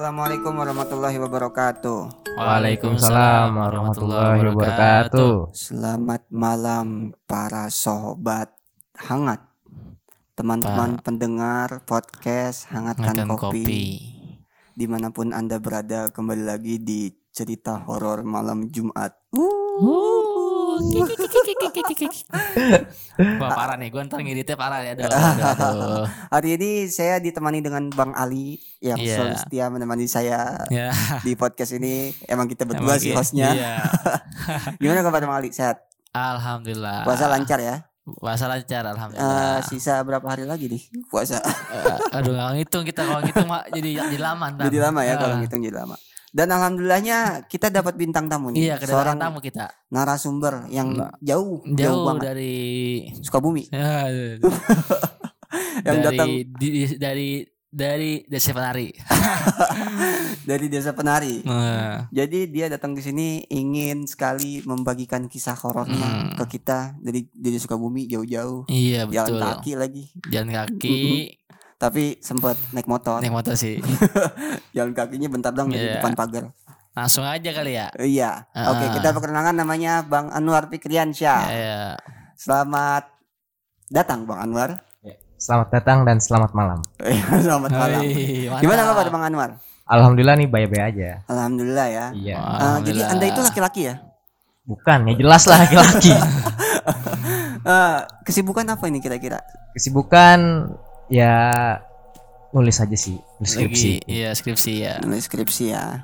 Assalamualaikum warahmatullahi wabarakatuh. Waalaikumsalam warahmatullahi wabarakatuh. Selamat malam para sobat hangat. Teman-teman pendengar podcast Hangatkan Kopi. kopi. Di mana pun Anda berada kembali lagi di cerita horor malam Jumat. Wah parah nih, gue ntar ngeditnya parah ya. Aduh, aduh, aduh. Hari ini saya ditemani dengan Bang Ali yang Iya. selalu setia menemani saya Ya, di podcast ini. Emang kita berdua emang sih iya. hostnya. Iya. Gimana kabar Bang Ali? Sehat? Alhamdulillah. Puasa lancar ya? Puasa lancar, Eh, alhamdulillah. sisa berapa hari lagi nih puasa? Eh, aduh, nggak ngitung kita kalau ngitung jadi jadi lama. Jadi lama ya kalau Ah. ngitung jadi lama. Dan alhamdulillahnya kita dapat bintang tamu nih. Iya, seorang tamu kita. narasumber yang Nah, jauh, jauh, Jauh banget. dari Sukabumi ya, yang dari, datang di- dari dari desa penari. dari desa penari. Eh, Jadi dia datang ke sini ingin sekali membagikan kisah horornya Hmm. ke kita dari dari Sukabumi jauh-jauh. iya Jalan betul. kaki lagi. Jalan kaki, Tapi sempat naik motor. naik motor sih. Jalan kakinya bentar dong dari Iya. depan pagar. Langsung aja kali ya. Iya. Ah. Oke, kita perkenalkan namanya Bang Anwar Fikriansyah. Iya. Selamat datang Bang Anwar. Selamat datang dan selamat malam. Selamat malam. Mantap. Gimana kabar Bang Anwar? Alhamdulillah nih baik-baik aja. Alhamdulillah ya. Iya. Eh, jadi. Anda itu laki-laki ya? Bukan, ya jelas lah laki-laki. Eh, kesibukan apa ini kira-kira? Kesibukan ya nulis aja sih, nulis skripsi. Lagi, iya skripsi ya. Nulis skripsi ya.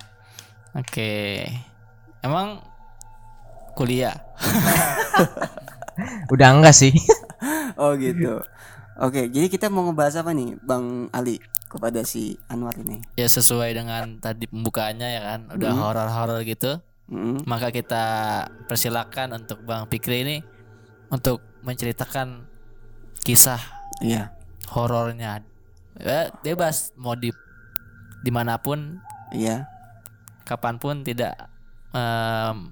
Oke. Emang kuliah? Udah enggak sih? Oh gitu. Oke, jadi kita mau ngebahas apa nih, Bang Ali kepada si Anwar ini? Ya sesuai dengan tadi pembukaannya ya kan, udah Hmm. horor-horor gitu. Mm, Maka kita persilakan untuk Bang Fikri ini untuk menceritakan kisah Iya. Horornya. Ya, bebas mau di di mana pun, Iya. kapan pun tidak em,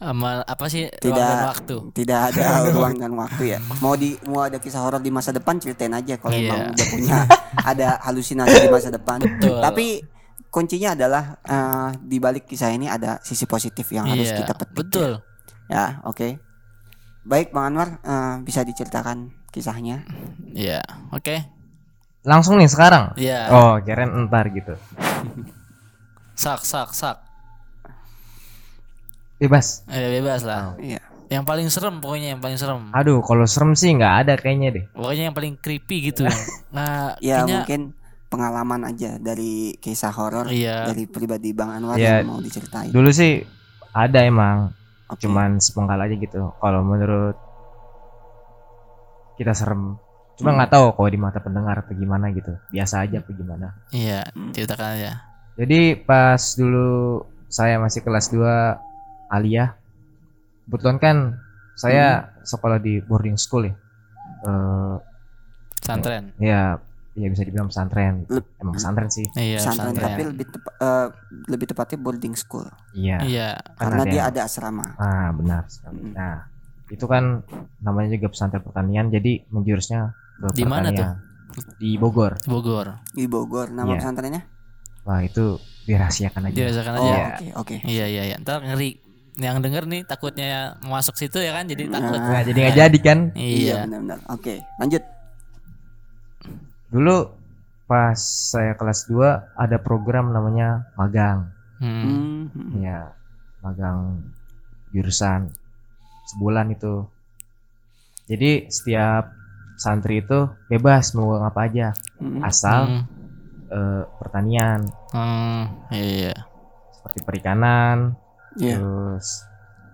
em, apa sih Tidak. ruang dan waktu. Tidak ada ruang dan waktu ya. Mau di mau ada kisah horor di masa depan ceritain aja kalau Iya. emang udah punya ada halusinasi di masa depan. Betul. Tapi kuncinya adalah eh, di balik kisah ini ada sisi positif yang harus Iya, kita petik. betul. Ya, oke. Baik Bang Anwar, eh, bisa diceritakan kisahnya? Iya, oke. Langsung nih sekarang. Iya. Oh, keren entar gitu. Sak, sak, sak. Bebas. Eh, bebas lah. Iya. Yang paling serem pokoknya yang paling serem. Aduh, kalau serem sih nggak ada kayaknya deh. Pokoknya yang paling creepy gitu. nah, Ya kayaknya mungkin pengalaman aja dari kisah horor iya. dari pribadi Bang Anwar Iya. yang mau diceritain. Dulu sih ada emang, Oke. cuman sepenggal aja gitu. Kalau menurut kita serem. Cuma Hmm. nggak tahu kalau di mata pendengar atau gimana gitu. Biasa aja apa gimana. Iya, Hmm. ceritakan aja. Jadi pas dulu saya masih kelas 2 aliyah, kebetulan kan saya sekolah di boarding school ya. Eh, Santren. ya, ya bisa dibilang pesantren. Emang pesantren sih. Iya, pesantren santren. tapi lebih tepa- eh, lebih tepatnya boarding school Iya. Iya. karena ada dia ada asrama. Ah benar. sekali. Mm. Nah itu kan namanya juga pesantren pertanian, jadi menjurusnya ke Di mana pertanian. Di Bogor. Bogor. Di Bogor nama Iya. pesantrennya? Wah itu dirahasiakan aja. Dirasakan Oh, aja. Iya. oke oke. Iya, iya, iya. Ntar ngeri. Yang denger nih takutnya mau masuk situ ya kan jadi takut. Nah, Nah jadi nggak jadi kan? Iya Iya. benar-benar. Oke, lanjut. Dulu pas saya kelas 2 ada program namanya magang. Hmm. Ya, magang jurusan sebulan itu. Jadi setiap santri itu bebas mau apa aja, Hmm. asal Hmm. eh, pertanian Hmm. Iya. seperti perikanan, Iya. terus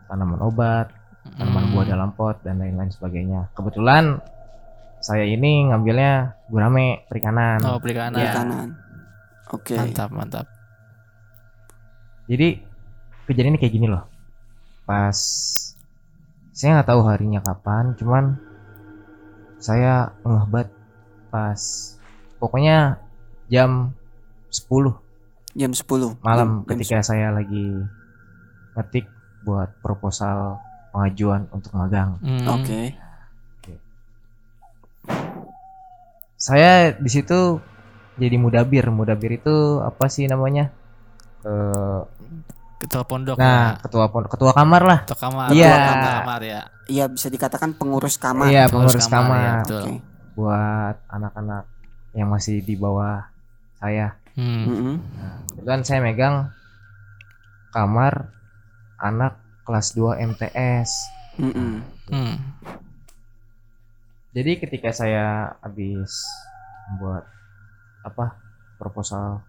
tanaman obat, tanaman Hmm. buah dalam pot dan lain-lain sebagainya. Kebetulan saya ini ngambilnya gurame perikanan. Oh, perikanan. Kiri kanan. Oke. Mantap, mantap. Jadi kejadiannya kayak gini loh. Pas saya nggak tahu harinya kapan, cuman saya ngeh banget pas pokoknya jam 10 Jam 10 malam Jam- jam ketika saya lagi ngetik buat proposal pengajuan untuk magang. Hmm. Oke. Saya di situ jadi mudabir. Mudabir itu apa sih namanya? Eh, ketua pondok nah, ya. ketua pon- ketua kamar lah. ketua kamar Iya. ketua kamar, ya Iya bisa dikatakan pengurus kamar. Iya, Pengurus pengurus kamar, ya, kamar. betul. Oke. buat anak-anak yang masih di bawah saya. Hmm. Mm-mm. Kebetulan saya megang kamar anak kelas 2 MTS. Mm-mm. Hmm. Jadi ketika saya habis membuat apa proposal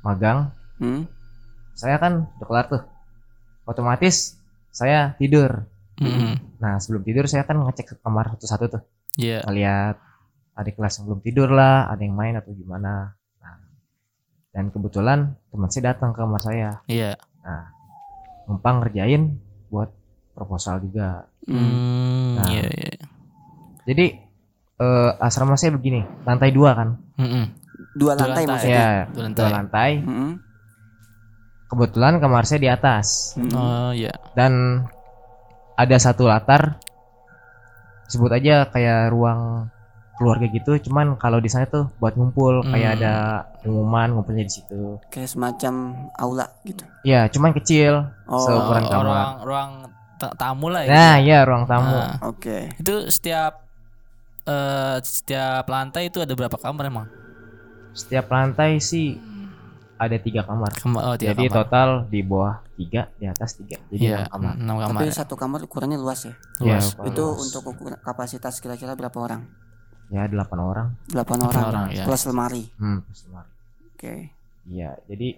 magang, Mm. Saya kan udah kelar tuh. Otomatis saya tidur. Hmm. Nah sebelum tidur saya kan ngecek ke kamar satu-satu tuh, Iya. ngeliat adik kelas yang belum tidur lah, ada yang main atau gimana. Nah, dan kebetulan teman saya datang ke kamar saya, Iya. numpang ngerjain buat proposal juga. Mm. Nah. Iya. Iya. Jadi eh, asrama saya begini, lantai dua kan? Hmm. Dua Dua lantai lantai. maksudnya. Ya, Dua lantai. dua lantai. Mm-mm. Kebetulan kamar saya di atas Mm-mm. Oh iya. dan ada satu latar sebut aja kayak ruang keluarga gitu cuman kalau di sana tuh buat ngumpul kayak Hmm. ada pengumuman ngumpulnya di situ Kayak semacam aula gitu. ya cuman kecil Oh, Seukuran Oh, kamar. ruang ruang ta- tamu lah ya. nah ya ruang tamu Nah, Oke. itu setiap eh setiap lantai itu ada berapa kamar emang? setiap lantai sih ada tiga kamar Kamar, oh, tiga jadi kamar. total di bawah tiga di atas tiga jadi Iya, enam kamar enam kamar. Tapi ya. satu kamar ukurannya luas ya. Ya, Luas. kalau Itu luas. untuk ukuran- kapasitas kira-kira berapa orang? ya delapan orang Delapan Delapan orang. orang, ya. Plus lemari. hmm plus lemari. Oke. iya jadi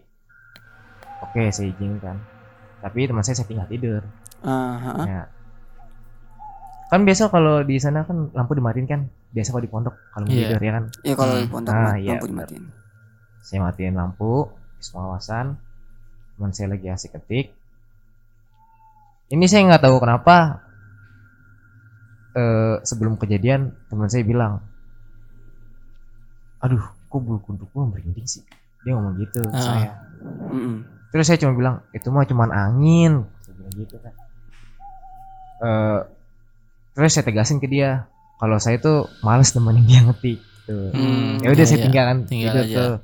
oke saya izinkan tapi teman saya saya tinggal tidur Ah, ha-ha. Ya. Kan biasa kalau di sana kan lampu dimatiin kan. Biasa kalau di pondok kalau mau Iya. tidur ya kan. Ya kalau Hmm. di pondok Ah, mah iya, lampu dimatiin. Saya matiin lampu, di pengawasan. Teman saya lagi asik ketik. Ini saya nggak tahu kenapa. Eh sebelum kejadian teman saya bilang, aduh, kok bulu kuduk gua merinding sih. Dia ngomong gitu Ah. saya. Mm-mm. Terus saya cuma bilang itu mah cuman angin. Saya bilang gitu kan. Eh, terus saya tegasin ke dia kalau saya tuh males nemenin dia ngetik. Tuh. Hmm, ya udah iya, saya iya. tinggalkan Tinggal gitu aja. tuh.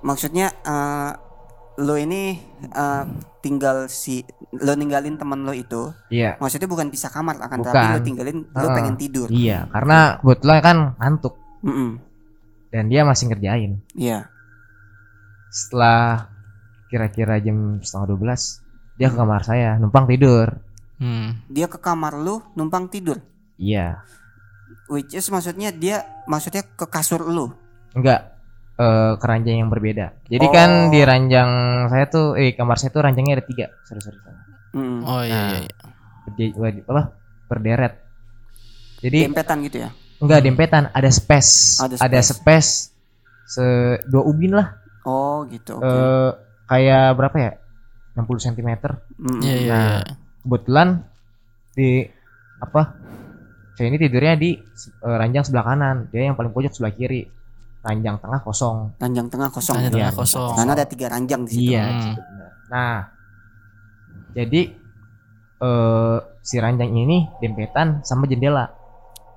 Maksudnya eh, lo ini eh, tinggal si lo ninggalin teman lo itu. Iya, Maksudnya bukan pisah kamar akan Bukan. tapi lo tinggalin lo Ah. pengen tidur. iya. Karena kebetulan kan ngantuk Mm-mm. dan dia masih ngerjain. Iya. Setelah kira-kira jam setengah 12 dia ke kamar saya numpang tidur. Hmm. Dia ke kamar lo numpang tidur. Iya, Which is maksudnya dia maksudnya ke kasur lo. enggak eh keranjang yang berbeda. Jadi Oh. kan di ranjang saya tuh, eh kamar saya tuh ranjangnya ada tiga. Sorry sorry. sorry. Mm. Oh iya Nah. iya. iya. Berdi- wadi- apa berderet jadi Dempetan gitu ya. enggak dempetan ada space Ada ada space. space se dua ubin lah Oh gitu. Oke. Eh, kayak berapa ya 60 cm Mm-mm. Iya iya. Nah. iya. kebetulan di apa saya ini tidurnya di eh, ranjang sebelah kanan dia yang paling pojok sebelah kiri ranjang tengah kosong Ranjang tengah kosong. Ranjang Iya, tengah kosong. Karena ada tiga ranjang di situ. iya Hmm. nah jadi eh si ranjang ini dempetan sama jendela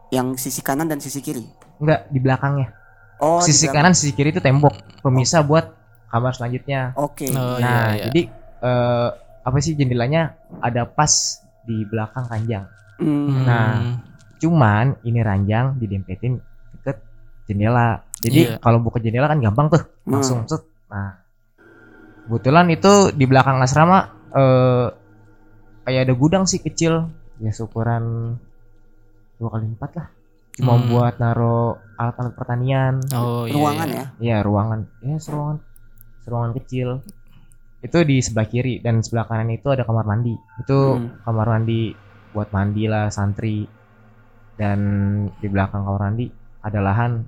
Yang sisi kanan dan sisi kiri. enggak di belakangnya Oh, sisi belakang. kanan sisi kiri itu tembok pemisah buat kamar selanjutnya Oke. Oh nah iya iya. jadi eh, apa sih jendelanya ada pas di belakang ranjang Hmm. nah. cuman ini ranjang didempetin deket jendela jadi Iya. kalau buka jendela kan gampang tuh Hmm. langsung set nah kebetulan itu di belakang asrama eh kayak ada gudang sih kecil ya seukuran dua kali empat lah cuma Hmm. buat naro alat-alat pertanian Oh iya. ruangan iya. ya. Iya ruangan, ya ruangan, ruangan kecil. Itu di sebelah kiri dan sebelah kanan itu ada kamar mandi. Itu Hmm. kamar mandi buat mandi lah santri. Dan di belakang kamar mandi ada lahan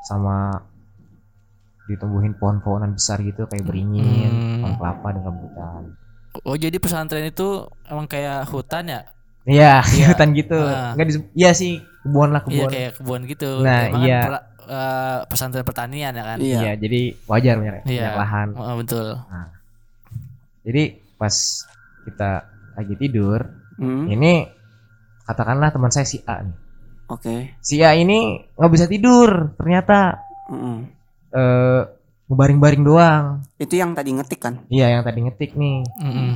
sama ditumbuhin pohon-pohonan besar gitu kayak beringin, Hmm. pohon kelapa dan rambutan. Oh jadi pesantren itu emang kayak hutan ya? Iya, Iya. hutan gitu. Ah. Enggak di, iya sih kebun lah Iya kebun. kayak kebun gitu. Nah, Emang kan iya. pela- eh, pesantren pertanian ya kan? Iya. Iya, jadi wajar banyak, Iya. banyak lahan. Oh, betul. Jadi pas kita lagi tidur, Hmm. ini katakanlah teman saya si A nih. Oke. Si A ini nggak bisa tidur ternyata. Mm-mm. eh ngebaring-baring doang. Itu yang tadi ngetik kan? Iya yang tadi ngetik nih. Mm-mm.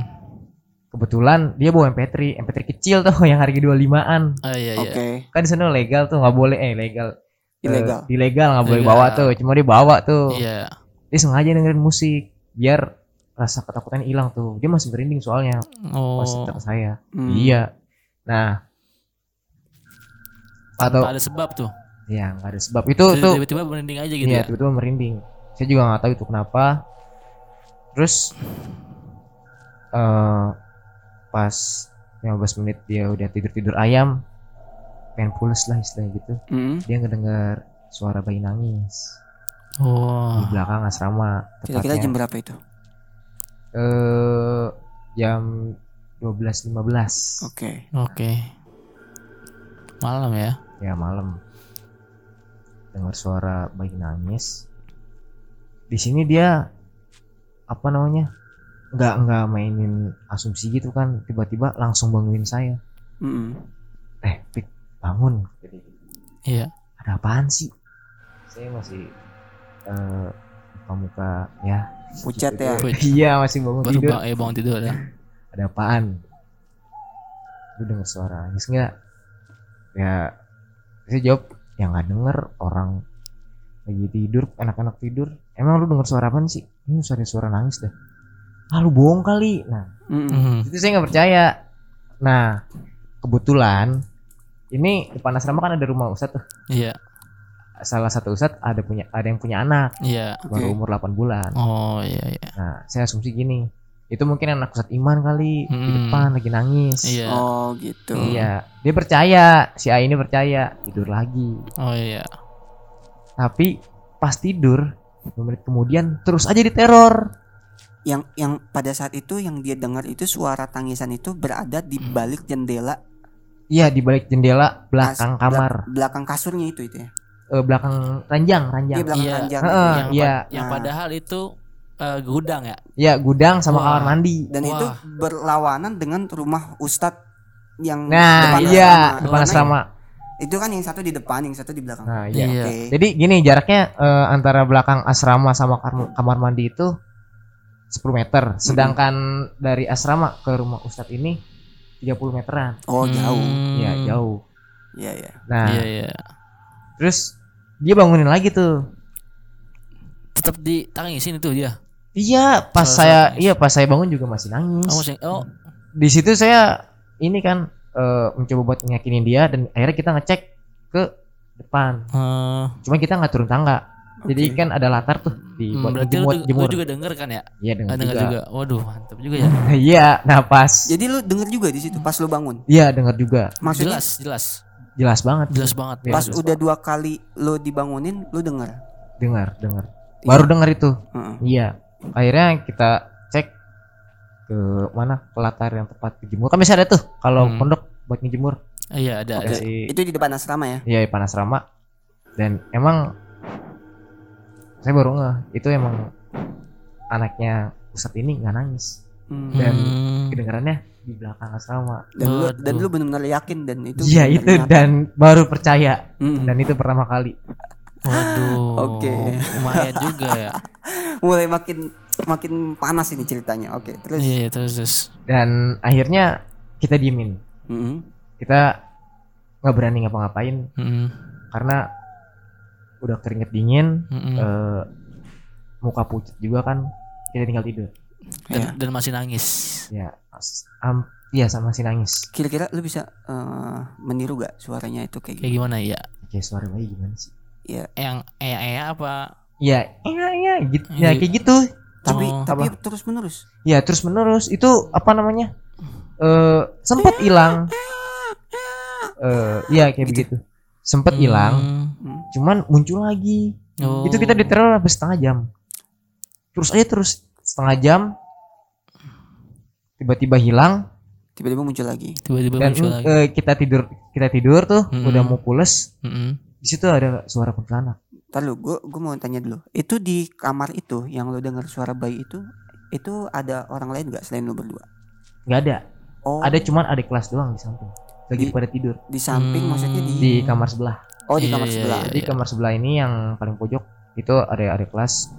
Kebetulan dia bawa MP3, MP3 kecil tuh yang harga 25-an. Oh iya iya. Oke. Kan di sana legal tuh nggak boleh eh legal. Eh, Ilegal. ilegal nggak boleh bawa tuh. Cuma dia bawa tuh. Iya. Dia sengaja dengerin musik biar rasa ketakutan hilang tuh. Dia masih merinding soalnya Oh. pas saya. Hmm. Iya. Nah, atau ada sebab tuh. ya nggak ada sebab itu tuh Tiba-tiba merinding aja gitu Iya, ya. tiba-tiba merinding. Saya juga nggak tahu itu kenapa. Terus eh pas 15 menit dia udah tidur-tidur ayam, pengen pules lah istilahnya gitu. Hmm. Dia ngedengar suara bayi nangis Oh. di belakang asrama. Kira-kira jam berapa itu? eh jam 12.15 Oke. Oke. Malam ya. ya malam. Dengar suara bayi nangis. Di sini dia apa namanya? nggak nggak mainin asumsi gitu kan tiba-tiba langsung bangunin saya Mm-mm. eh Pik bangun jadi Iya. ada apaan sih saya masih eh muka-muka ya Pucat ya. Iya masih bangun Baru tidur bang, eh bangun tidur ya. ada apaan lu denger suara nangis nggak ya saya jawab ya nggak denger orang lagi tidur anak-anak tidur emang lu denger suara apaan sih ini suara suara nangis deh ah lu bohong kali nah Mm-mm. Mhm. itu saya nggak percaya nah kebetulan ini depan asrama kan ada rumah ustadz tuh Iya. salah satu ustadz ada punya ada yang punya anak Iya. baru Oke. umur 8 bulan Oh iya iya. nah saya asumsi gini itu mungkin anak ustadz iman kali di Hmm. depan lagi nangis Iya. Oh gitu. Iya, dia percaya, si A ini percaya, tidur lagi. Oh iya. Tapi pas tidur, 5 menit kemudian terus aja diteror. Yang yang pada saat itu yang dia dengar itu suara tangisan itu berada di Hmm. balik jendela Iya, di balik jendela kas- belakang belak- kamar, belakang kasurnya itu itu ya. Eh, belakang ranjang, ranjang. Iya belakang Iya. ranjang. Itu. yang, iya. pad- yang Nah. padahal itu eh, gudang ya. Iya, gudang sama Wah. kamar mandi. Dan itu Wah. berlawanan dengan rumah ustadz yang Nah, depan iya, asrama. depan Karena asrama. Itu kan yang satu di depan, yang satu di belakang. Nah, iya. Iya. Oke. Jadi gini jaraknya eh, antara belakang asrama sama kam- kamar mandi itu 10 meter, sedangkan dari asrama ke rumah ustadz ini 30 meteran. Oh jauh. Hmm. Iya, jauh. Iya iya. Nah, Iya iya. terus dia bangunin lagi tuh. Tetap ditangisin itu dia. Iya, pas saya nangis. iya pas saya bangun juga masih nangis. Oh, masih- oh Di situ saya ini kan eh, mencoba buat nyakinin dia dan akhirnya kita ngecek ke depan. eh, Cuma kita nggak turun tangga. Jadi Oke. kan ada latar tuh di hmm, buat berarti lu, jemur lu jemur. juga denger kan ya? Iya dengar Ah, denger juga. juga. Waduh, mantap juga ya. Iya, nah pas. Jadi lu denger juga di situ pas lu bangun. Iya dengar juga. Maksudnya jelas, jelas. Jelas banget. Jelas banget. Iya, pas jelas udah dua kali lu dibangunin, lu denger. Dengar, dengar. Baru dengar itu. Heeh. Iya. Akhirnya kita cek ke mana ke latar yang tepat dijemur. Kan biasa ada tuh kalau Hmm. pondok buat ngejemur. Iya, ada ada. Kasih Itu di depan asrama ya. Iya, panas rama. Dan emang saya baru ngeh itu emang anaknya Ustadz ini nggak nangis. Hmm. Dan Hmm. kedengarannya di belakang asrama. Dan lu dan lu benar-benar yakin dan itu Iya itu nyata. dan baru percaya Mm. dan itu pertama kali. Waduh. Oke. Lumayan juga ya. mulai makin makin panas ini ceritanya. Oke, terus Iya, iya, terus terus. Dan akhirnya kita diemin. Mm. Kita nggak berani ngapa-ngapain Mm-mm. karena udah keringet dingin, Mm-mm. eh, muka pucat juga kan. Kita tinggal tidur. dan, ya. dan masih nangis. Ya, am, iya sama si nangis. Kira-kira lu bisa eh, meniru gak suaranya itu kayak Kayak gitu? gimana ya? Kayak suara bayi gimana sih? Iya. Yang eh eh apa? Iya, iya, iya, gitu. Ya Iya. kayak gitu. Tapi Oh. tapi terus menerus. Ya terus menerus itu apa namanya? Eh sempat hilang. Eh iya kayak Gitu. begitu. Sempat hilang, Hmm. Hmm. cuman muncul lagi. Oh. Itu kita diteror sampai setengah jam. Terus aja terus setengah jam. Tiba-tiba hilang Tiba-tiba muncul lagi. tiba-tiba muncul lagi. eh, kita tidur kita tidur tuh Hmm. udah mau pules. Mm-mm. Di situ ada suara kuntilanak. Ntar lu, gue gue mau tanya dulu. Itu di kamar itu yang lu dengar suara bayi itu, itu ada orang lain gak selain lu berdua? Nggak ada. Oh, Ada cuman ada kelas doang di samping. Lagi Di- pada tidur di samping Hmm. maksudnya di, di kamar sebelah. oh di Iya, kamar iya, sebelah. iya. Jadi kamar sebelah ini yang paling pojok itu ada adik kelas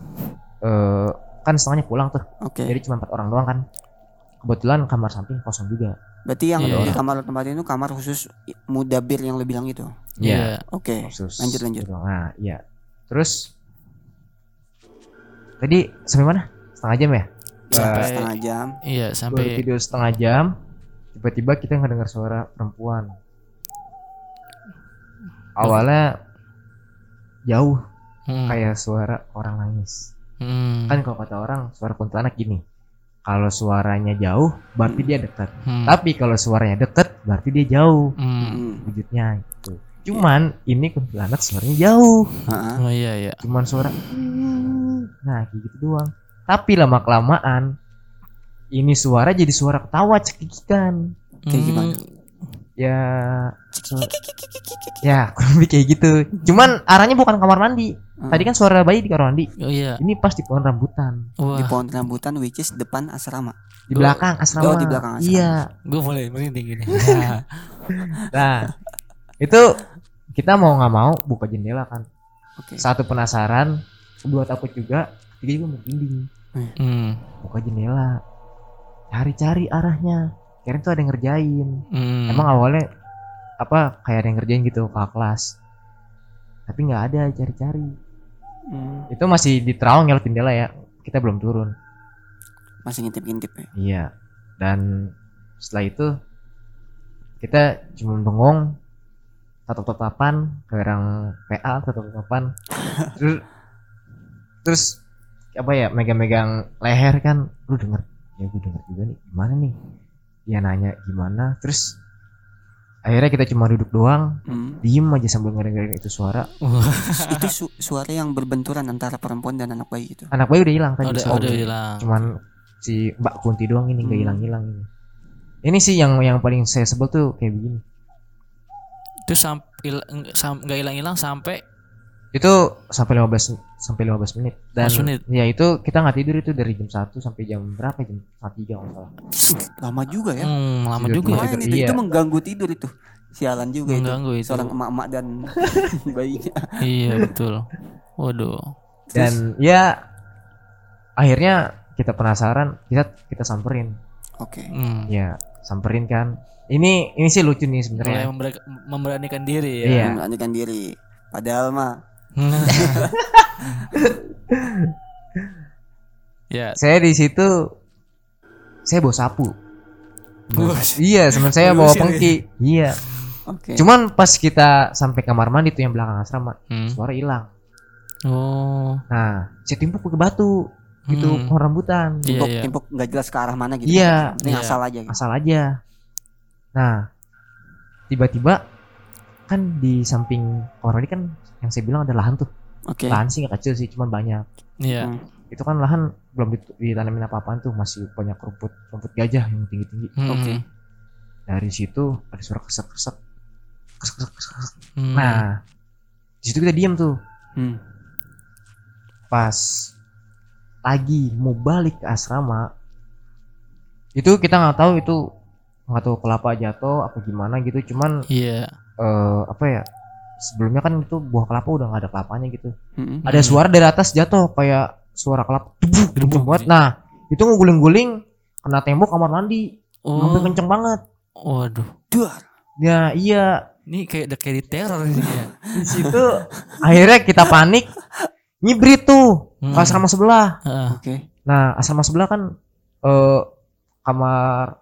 eh kan setengahnya pulang tuh Oke. jadi cuma empat orang doang kan kebetulan kamar samping kosong juga Berarti yang Iya. di kamar tempat itu kamar khusus mudabir yang lu bilang itu. Iya. Oke. khusus Lanjut lanjut. Gitu. nah iya terus tadi sampai mana setengah jam ya Sampai Setengah jam. iya Baru sampai tidur setengah jam tiba-tiba kita ngedengar suara perempuan awalnya jauh Hmm, kayak suara orang nangis hmm, kan kalau kata orang suara kuntilanak gini kalau suaranya jauh berarti dia dekat hmm, tapi kalau suaranya deket berarti dia jauh hmm. Wujudnya gitu cuman ini kuntilanak suaranya jauh. Oh iya iya. cuman suara nah kayak gitu doang tapi lama kelamaan ini suara jadi suara ketawa cekikikan Kayak Hmm, gimana? Ya ya kurang lebih kayak gitu. Cuman arahnya bukan kamar mandi. Hmm. tadi kan suara bayi di kamar mandi. Oh iya. ini pas di pohon rambutan. Wah, di pohon rambutan which is depan asrama. di belakang asrama. Oh, di belakang asrama. iya. Gue mulai merinding gini. Nah, nah itu kita mau nggak mau buka jendela kan. Oke. satu penasaran kedua takut juga ketiga juga merinding hmm, buka jendela. Cari-cari arahnya kira tuh ada yang ngerjain. Hmm. emang awalnya apa kayak ada yang ngerjain gitu ke kelas. Tapi nggak ada cari-cari. Hmm. itu masih di terawang ya jendela ya. Kita belum turun. Masih ngintip-ngintip ya. iya. Dan setelah itu kita cuma bengong tatap tatapan ke orang PA tatap tatapan terus terus apa ya megang-megang leher kan. Lu denger? Ya gue denger juga nih. Gimana nih dia nanya gimana terus akhirnya kita cuma duduk doang Hmm. diem aja sambil ngedengerin itu suara itu su- suara yang berbenturan antara perempuan dan anak bayi itu. anak bayi udah hilang tadi udah udah hilang. cuman si Mbak Kunti doang ini nggak Hmm. hilang-hilang ini ini sih yang yang paling saya sebel tuh kayak begini Itu sampai nggak hilang-hilang sampai itu sampai 15 sampai 15 menit dan 15 menit. ya itu kita nggak tidur itu dari jam 1 sampai jam berapa jam setengah tiga salah Lama juga ya. hmm, lama Tidur juga ya. ke mana? Lumayan itu, Iya. itu mengganggu tidur itu. Sialan juga Mengganggu itu. itu. Seorang emak-emak dan bayinya. Iya betul. Waduh. dan ya akhirnya kita penasaran kita kita samperin Oke. Hmm. ya samperin kan ini ini sih lucu nih sebenarnya member- memberanikan diri ya. Iya. Memberanikan diri. Padahal mah ya. saya di situ saya bawa sapu Bos. iya teman saya bawa ya? pengki iya oke. cuman pas kita sampai kamar mandi tuh yang belakang asrama Hmm. suara hilang Oh. nah saya timpuk pakai batu gitu Hmm. pohon rambutan Iya, Timpuk, iya. timpuk nggak jelas ke arah mana gitu. Iya. Ini Iya. asal aja gitu. asal aja nah tiba-tiba kan di samping kamar mandi kan yang saya bilang ada lahan tuh Oke. lahan sih nggak kecil sih cuman banyak Iya. Hmm. itu kan lahan belum dit- ditanamin apa-apaan tuh masih banyak rumput rumput gajah yang tinggi-tinggi Hmm. Oke. dari situ ada suara kesek-kesek kesek-kesek kesek. Hmm. nah di situ kita diam tuh Hmm. pas lagi mau balik ke asrama itu kita nggak tahu itu nggak tahu kelapa jatuh apa gimana gitu cuman Iya. Eh, apa ya sebelumnya kan itu buah kelapa udah nggak ada kelapanya gitu Hmm. ada suara dari atas jatuh kayak suara kelapa Debuk. kenceng banget nah itu ngeguling-guling kena tembok kamar mandi Oh. ngambil kenceng banget Waduh. Duar. ya iya Ini kayak udah kayak di teror ini ya. di situ akhirnya kita panik nyibrit tuh ke Hmm. asrama sebelah Heeh. Oke. Nah, asrama sebelah kan eh kamar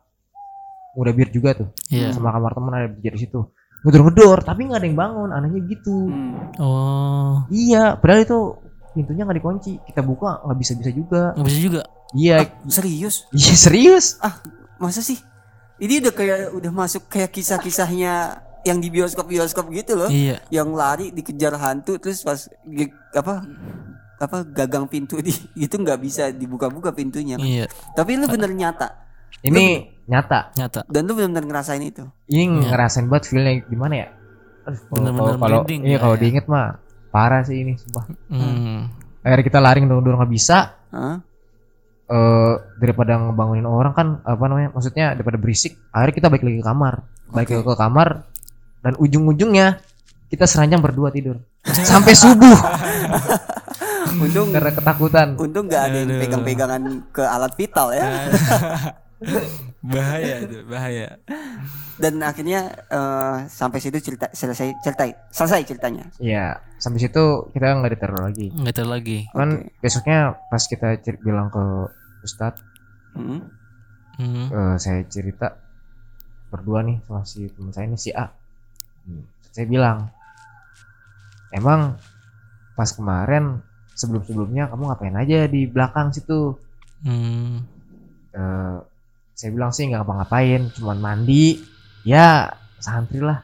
udah bir juga tuh. Iya. Sama kamar temen ada bir di situ. Ngedor-ngedor, tapi nggak ada yang bangun, anehnya gitu. Hmm. Oh. Iya, padahal itu pintunya nggak dikunci. Kita buka nggak bisa-bisa juga. Nggak bisa juga. Iya, Serius? iya serius. Masa sih? Ini udah kayak udah masuk kayak kisah-kisahnya yang di bioskop-bioskop gitu loh. Iya. Yang lari dikejar hantu terus pas apa apa gagang pintu di itu nggak bisa dibuka-buka pintunya. Iya. Tapi lu bener nyata Ini nyata. Nyata. dan lu bener-bener ngerasain itu. Ini Iya. ngerasain banget feelnya gimana ya? Aduh, kalau- kalau iya ya, kalau ya. diinget mah parah sih ini sumpah. Hmm. Akhirnya kita lari ngedur nggak bisa. Hah? eh daripada ngebangunin orang kan apa namanya maksudnya daripada berisik akhirnya kita balik lagi ke kamar balik lagi ke kamar dan ujung-ujungnya kita seranjang berdua tidur sampai subuh untung karena ketakutan untung nggak ada yang pegang-pegangan ke alat vital ya. bahaya itu, bahaya. Dan akhirnya eh, sampai situ cerita selesai cerita selesai ceritanya. Iya, sampai situ kita nggak diteror lagi. Nggak tahu lagi. Kan Oke. besoknya pas kita cer- bilang ke Ustadz, Hmm. Hmm. eh, saya cerita berdua nih sama si teman saya ini si A. Hmm, Saya bilang, emang pas kemarin sebelum-sebelumnya kamu ngapain aja di belakang situ? Hmm. Eh, saya bilang sih nggak ngapa-ngapain, cuman mandi. Ya santri lah.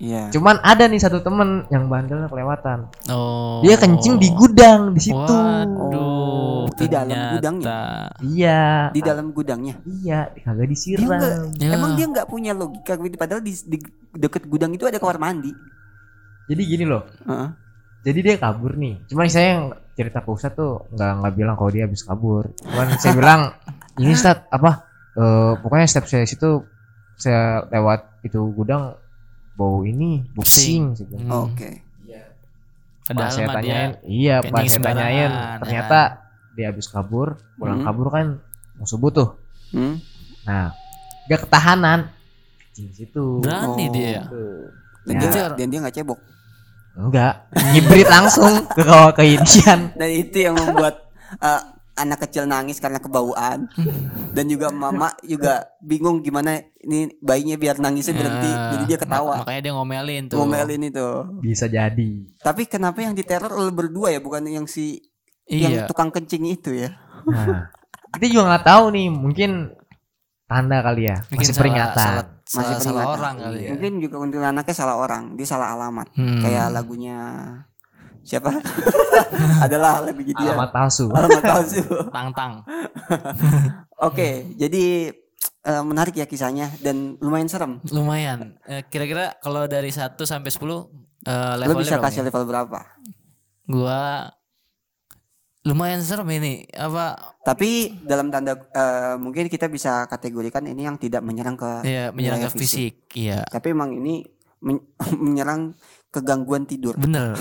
Iya. Cuman ada nih satu temen yang bandel kelewatan. Oh. Dia kencing di gudang di situ. Waduh. Oh, di dalam gudangnya? Iya. Di dalam gudangnya. Iya, kagak Dia disiram. nggak, Ya. emang dia nggak punya logika gitu padahal di, di deket gudang itu ada kamar mandi. Jadi gini loh. Heeh. Jadi dia kabur nih. Cuman saya yang cerita ke Ustadz tuh nggak nggak bilang kalau dia habis kabur. Cuman saya bilang ini Ustadz apa? Eh, pokoknya setiap saya situ saya lewat itu gudang bau ini bau Pusing. bilang. Hmm. Oke. Pas Padahal saya dia tanyain, iya pas saya tanyain, sembarangan, ya ternyata dia habis kabur, pulang Hmm. kabur kan mau subuh tuh. Hmm. Nah, gak ketahanan. Di situ. berani Oh. dia. Tuh. Dan Ya. dia dan dia nggak cebok. Enggak, ngibrit langsung ke kawah ke Indian. Dan itu yang membuat eh, anak kecil nangis karena kebauan. dan juga mama juga bingung gimana ini bayinya biar nangisnya berhenti. Ya, Jadi dia ketawa. mak- makanya dia ngomelin tuh. Ngomelin itu. Bisa jadi. Tapi kenapa yang diteror lu berdua ya bukan yang si Iya. yang tukang kencing itu ya? Nah, kita juga nggak tahu nih, mungkin tanda kali ya, Mungkin masih salah- peringatan. Salah, salah, salah peringatan. orang kali ya. Mungkin juga untuk anaknya salah orang, dia salah alamat. Hmm. Kayak lagunya siapa? Adalah lagu dia. Alamat palsu. Alamat palsu. Tang tang. Oke, jadi eh, menarik ya kisahnya dan lumayan serem. Lumayan. Eh, Kira-kira kalau dari 1 sampai 10 eh Lo levelnya bisa kasih nih? level berapa? Gua lumayan serem ini. Apa Tapi dalam tanda eh, mungkin kita bisa kategorikan ini yang tidak menyerang ke ya menyerang ke fisik. Iya. Tapi emang ini men- menyerang kegangguan tidur, Bener.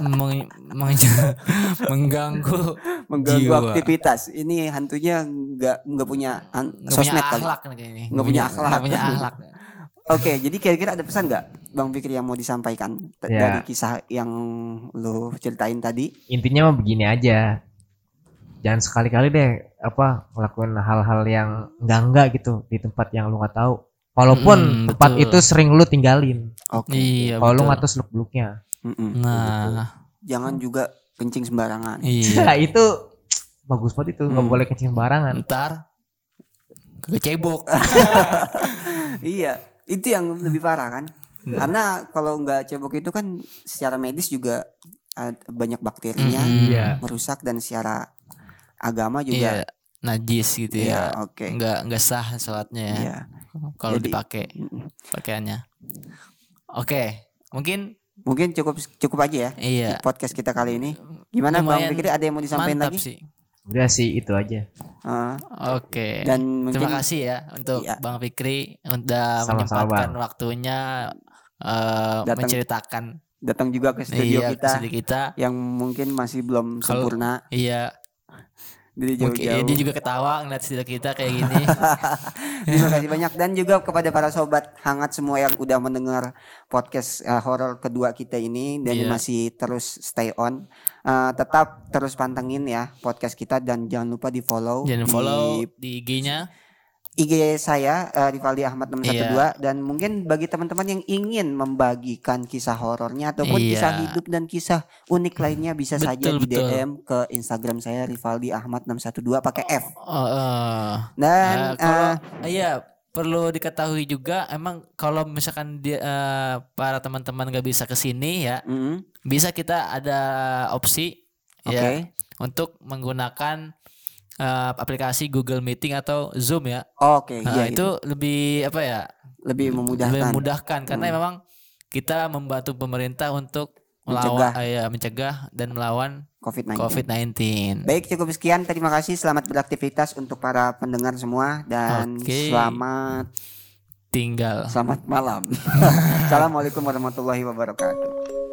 Meng- meng- mengganggu mengganggu Jiwa. aktivitas. Ini hantunya nggak nggak punya an- nggak punya sosmed kali. akhlak kayaknya. Nggak punya akhlak. Punya akhlak. Oke, jadi kira-kira ada pesan nggak, Bang Fikri yang mau disampaikan Ya. dari kisah yang lo ceritain tadi? Intinya mah begini aja. Jangan sekali-kali deh apa ngelakuin hal-hal yang enggak-enggak gitu di tempat yang lu nggak tahu. Walaupun Mm, tempat betul. itu sering lu tinggalin. Oke. Iya. Kalau lu nggak tahu seluk-beluknya. Mm-mm. Nah, Jangan juga kencing sembarangan. iya. Nah, itu bagus banget itu, nggak Hmm. boleh kencing sembarangan. Ntar kecebok. iya, itu yang lebih parah kan? Iya. Karena kalau nggak cebok itu kan secara medis juga banyak bakterinya. Iya. merusak dan secara agama Iya. juga. Najis gitu Iya, ya. oke. Nggak nggak sah sholatnya ya. Iya. Kalau dipakai pakaiannya. Oke, mungkin Mungkin cukup cukup aja ya iya. podcast kita kali ini. Gimana Bang Lumayan Fikri ada yang mau disampaikan Mantap lagi? sih. Udah sih itu aja. Eh, Oke. dan mungkin Terima kasih ya untuk Iya. Bang Fikri udah Sama-sama, menyempatkan Bang. waktunya eh, Datang menceritakan datang juga ke studio iya, kita kita. yang mungkin masih belum Kalau- sempurna Iya, dari mungkin jauh-jauh. dia juga ketawa ngeliat studio kita kayak gini. Terima kasih banyak dan juga kepada para sobat hangat semua yang udah mendengar podcast uh, horor kedua kita ini dan Iya. masih terus stay on. Uh, tetap terus pantengin ya podcast kita dan jangan lupa di follow Jangan di follow di IG-nya. IG saya uh, Rivaldi Ahmad 612 Iya. dan mungkin bagi teman-teman yang ingin membagikan kisah horornya ataupun Iya. kisah hidup dan kisah unik lainnya bisa saja Betul, di betul. DM ke Instagram saya Rivaldi Ahmad 612 pakai F. Oh, eh. Dan Nah, kalau uh, iya perlu diketahui juga emang kalau misalkan dia eh, para teman-teman gak bisa ke sini ya mm, bisa kita ada opsi oke. ya untuk menggunakan eh, aplikasi Google Meeting atau Zoom ya. Oke, Nah, iya itu lebih apa ya? lebih memudahkan. Lebih memudahkan karena Hmm. memang kita membantu pemerintah untuk Mencegah. melawan eh, ya, mencegah dan melawan COVID-19. COVID-19. Baik, cukup sekian. Terima kasih. Selamat beraktivitas untuk para pendengar semua dan Oke. selamat Tinggal. selamat malam. Assalamualaikum warahmatullahi wabarakatuh.